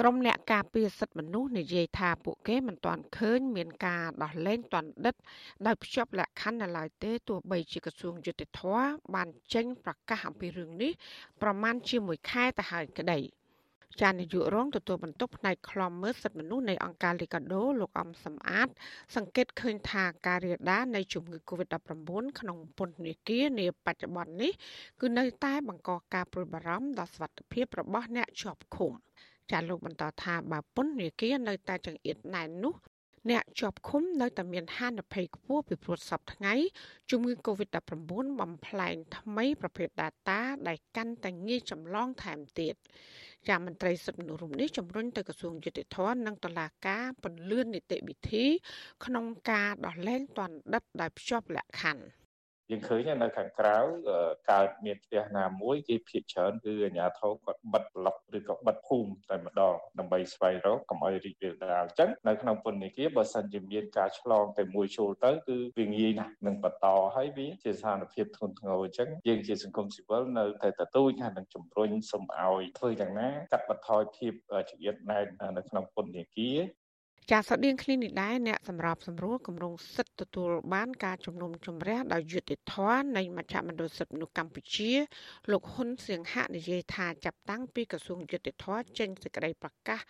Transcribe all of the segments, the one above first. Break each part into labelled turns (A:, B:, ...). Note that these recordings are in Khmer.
A: ក្រុមអ្នកការពារសិទ្ធិមនុស្សនិយាយថាពួកគេមិនទាន់ឃើញមានការដោះលែងទាន់ដិតដោយភ្ជាប់លក្ខខណ្ឌនៅឡើយទេទោះបីជាក្រសួងយុតិធធបានចេញប្រកាសអំពីរឿងនេះប្រមាណជាមួយខែទៅហើយក្តីចាននាយករងទទួលបន្ទុកផ្នែកខ្លំមើលសិទ្ធិមនុស្សនៃអង្គការលីកាដូលោកអំសំអាត សង្កេតឃើញថាការរាលដាលនៃជំងឺ Covid-19 ក្នុងពន្ធនាគារនាបច្ចុប្បន្ននេះគឺនៅតែបង្កការព្រួយបារម្ភដល់សុខភាពរបស់អ្នកជាប់ឃុំ។ ចាលោកបន្តថាបើពន្ធនាគារនៅតែចង្អៀតណែននោះអ្នកជាប់ឃុំនៅតែមានហានិភ័យខ្ពស់ពីព្រោះសពថ្ងៃជំងឺ Covid-19 បំផ្លែងថ្មីប្រភេទ Delta ដែលកាន់តែងាយចម្លងថែមទៀតចាមន្ត្រីសិទ្ធិមនុស្សរំនេះជំរុញទៅក្រសួងយុតិធម៌និងតុលាការពន្លឿននីតិវិធី ក្នុងការដោះលែងទណ្ឌិតដោយភ្ជាប់លក្ខខណ្ឌ
B: យើងឃើញនៅខាងក្រៅកើតមានផ្ទះណាមួយគេភៀសច្រើនគឺអាជ្ញាធរគាត់បិទប្លុកឬក៏បិទភូមិតែម្ដងដើម្បីស្វែងរកកុំឲ្យរីករាលដាលអញ្ចឹងនៅក្នុងពន្ធនាគារបើសិនជាមានការឆ្លងតែមួយចូលទៅគឺវាងាយណាស់នឹងបន្តហើយវាជាស្ថានភាពធ្ងន់ធ្ងរអញ្ចឹងយើងជាសង្គមស៊ីវិលនៅតែទទូចហើយនឹងជំរុញសូមឲ្យធ្វើយ៉ាងណាកាត់បន្ថយភាពចង្អៀតណែននៅក្នុងពន្ធនាគារ
A: ចាសស្តីងគ្នានេះដែរអ្នកសម្របសម្រួលគម្រោងសិទ្ធិទទួលបានការជំនុំជម្រះដោយយុត្តិធម៌នៃមជ្ឈមណ្ឌលសិទ្ធិមនុស្សកម្ពុជាលោកហ៊ុនសៀងហៈនិយាយថាចាប់តាំងពីក្រសួងយុត្តិធម៌ចេញសេចក្តីប្រកាស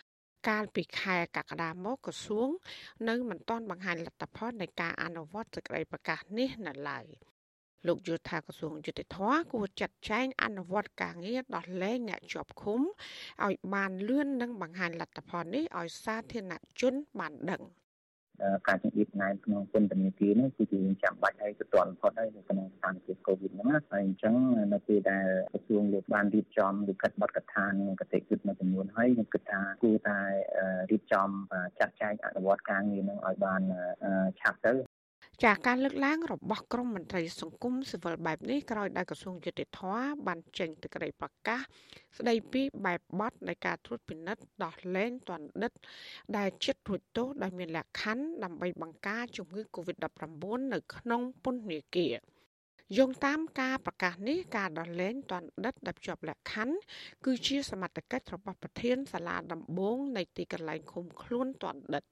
A: កាលពីខែកក្កដាមកក្រសួងនៅមិនទាន់បង្ហាញលទ្ធផលនៃការអនុវត្តសេចក្តីប្រកាសនេះនៅឡើយ។ លោកយល់ថាក្រសួងយុតិធធគួរចាត់ចែងអនុវត្តការងារដោះលែងអ្នកជាប់ឃុំឲ្យបានលឿននិងបង្ហាញលទ្ធផលនេះឲ្យសាធារណជនបានដឹង
C: ការចង្អៀតណែនក្នុងពន្ធនាគារនេះគឺជាចាំបាច់ហើយទៅទាន់ផុតហើយនៅក្នុងស្ថានភាពកូវីដហ្នឹងហើយអញ្ចឹងនៅពេលដែលក្រសួងលោកបានរៀបចំលិខិតបទកថានិងកតិយុត្តមួយចំនួនហើយខ្ញុំគិតថាគួរតែរៀបចំចាត់ចែងអនុវត្តការងារនឹងឲ្យបានឆាប់ទៅ
A: ចាការលើកឡើងរបស់ក្រមមន្ត្រីសង្គមស៊ីវិលបែបនេះក្រោយដែលក្រសួងយុតិធម៌បានចេញទឹកក្តីប្រកាសស្ដីពីបែបបទនៃការត្រួតពិនិត្យដោះលែងទណ្ឌិត ដែលចិត្តរួចទោសដោយមានលក្ខខណ្ឌដើម្បីបង្ការជំងឺ Covid-19 នៅក្នុងពន្ធនាគារយោងតាមការប្រកាសនេះការដោះលែងទណ្ឌិតដែលជាប់លក្ខខណ្ឌគឺជាសមត្ថកិច្ចរបស់ប្រធានសាលាដំបងនៃទីកន្លែងឃុំខ្លួនទណ្ឌិត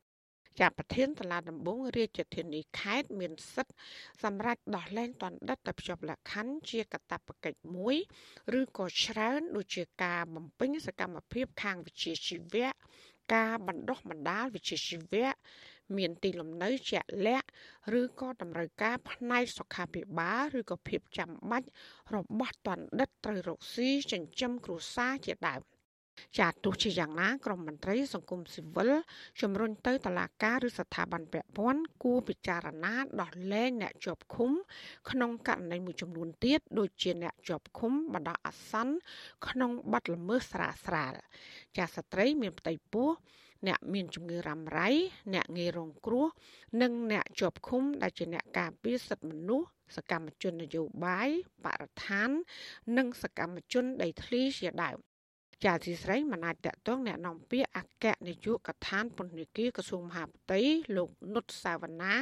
A: ចាប្រធានសាលាដំបងរាជធានីខេត្តមានសិទ្ធិសម្រាប់ដោះលែងទណ្ឌិតទៅភ្ជាប់លក្ខខណ្ឌជាកាតព្វកិច្ចមួយ ឬក៏ច្រើនដូចជាការបំពេញសកម្មភាពខាងវិជ្ជាជីវៈការបណ្ដុះបណ្ដាលវិជ្ជាជីវៈមានទីលំនៅជាក់លាក់ឬក៏តម្រូវការផ្នែកសុខាភិបាលឬក៏ភាពចាំបាច់របស់ទណ្ឌិតត្រូវរកស៊ីចិញ្ចឹមគ្រួសារជាដើម ចាទោះជាយ៉ាងណាក្រមមន្ត្រីសង្គមស៊ីវិលជំរុញទៅតុលាការឬស្ថាប័នពាក់ព័ន្ធគួរពិចារណាដោះលែងអ្នកជាប់ឃុំ ក្នុងករណីមួយចំនួនទៀតដូចជាអ្នកជាប់ឃុំបណ្ដោះអាសន្នក្នុងបទល្មើសស្រាលស្រាលចាស្ត្រីមានផ្ទៃពោះអ្នកមានជំងឺរ៉ាំរ៉ៃអ្នកងាយរងគ្រោះនិងអ្នកជាប់ឃុំដែលជាអ្នកការពារសិទ្ធិមនុស្សសកម្មជននយោបាយបរិស្ថាន និងសកម្មជនដីធ្លីជាដើម ចាស៊ីស្រីមិនអាចតកតងแนะនាំពាក្យអគ្គនាយកដ្ឋានពន្ធនាគារក្រសួងមហាផ្ទៃលោកនុតសាវណ្ណា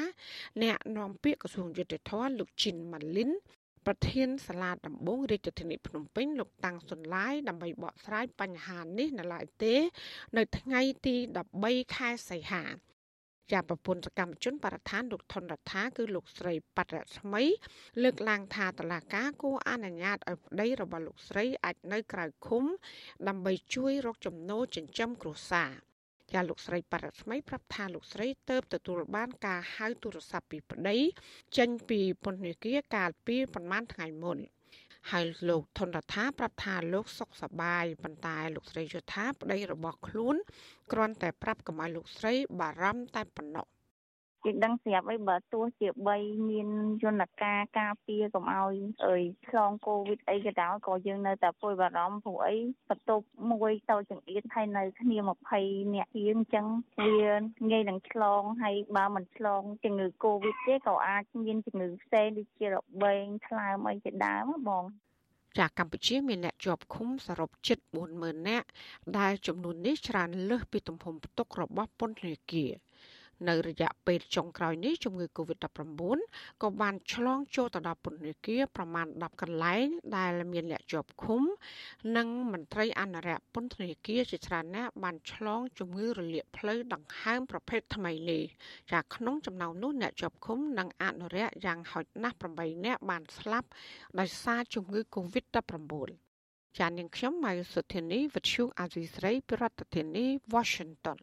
A: អ្នកនាំពាក្យក្រសួងយុតិធម៌លោកជីនម៉ាលីនប្រធានសាលាដំបងរាជធានីភ្នំពេញលោកតាំងសុនឡាយដើម្បីបកស្រាយបញ្ហានេះនៅឡើយទេ នៅថ្ងៃទី13ខែសីហា ជាប្រពន្ធសកម្មជនបរិស្ថានលោកថនរដ្ឋាគឺលោកស្រីប៉ាត់រស្មី លើកឡើងថាតឡាកាគួរអនុញ្ញាតឲ្យប្តីរបស់លោកស្រីអាចនៅក្រៅឃុំ ដើម្បីជួយរកចំណូលចិញ្ចឹមគ្រួសារចាលោកស្រីបរិស្មីប្រាប់ថាលោកស្រីទៅទទួលបានការហៅទូរស័ព្ទពីប្តីចេញពីពន្ធនាគារកាលពីប្រហែលថ្ងៃមុន ហើយលោកថនរដ្ឋាប្រាប់ថាលោកសុខសប្បាយប៉ុន្តែលោកស្រីយល់ថាប្តីរបស់ខ្លួនគ្រាន់តែប្រាប់កុំឲ្យលោកស្រីបារម្ភតែប៉ុណ្ណោះ
D: យើងដឹងស្រាប់អីបើទោះជាបីមានយន្តការការពារកុំឲ្យអើយឆ្លងកូវីដអីក៏ដោយក៏យើងនៅតែព្រួយបារម្ភព្រោះអីបន្ទប់មួយតូចចង្អៀតហើយនៅគ្នា20នាក់ជាងអញ្ចឹងវាងាយនឹងឆ្លងហើយបើមិនឆ្លងជំងឺកូវីដទេក៏អាចមានជំងឺផ្សេងដូចជារបេងថ្លើមអីជាដើមបង
A: ចាកម្ពុជាមានអ្នកជាប់ឃុំសរុបជិត40000នាក់ដែលចំនួននេះច្រើនលើសពីទំហំផ្ទុករបស់ពន្ធនាគារ នៅរយៈពេលចុងក្រោយនេះជំងឺ Covid-19 ក៏បានឆ្លងចូលទៅដល់ពន្ធនាគារប្រមាណ10កន្លែងដែលមានអ្នកជាប់ឃុំ និងមន្ត្រីអនុរិយពន្ធនាគារជាច្រើនអ្នកបានឆ្លងជំងឺរលាកផ្លូវដង្ហើមប្រភេទថ្មីនេះចាក្នុងចំណោមនោះអ្នកជាប់ឃុំនិងអនុរិយយ៉ាងហោចណាស់8នាក់បានស្លាប់ដោយសារជំងឺ Covid-19 ចាននាងខ្ញុំម៉ៃសុធានីវិទ្យុអាស៊ីស្រីប្រធានាធិបតី Washington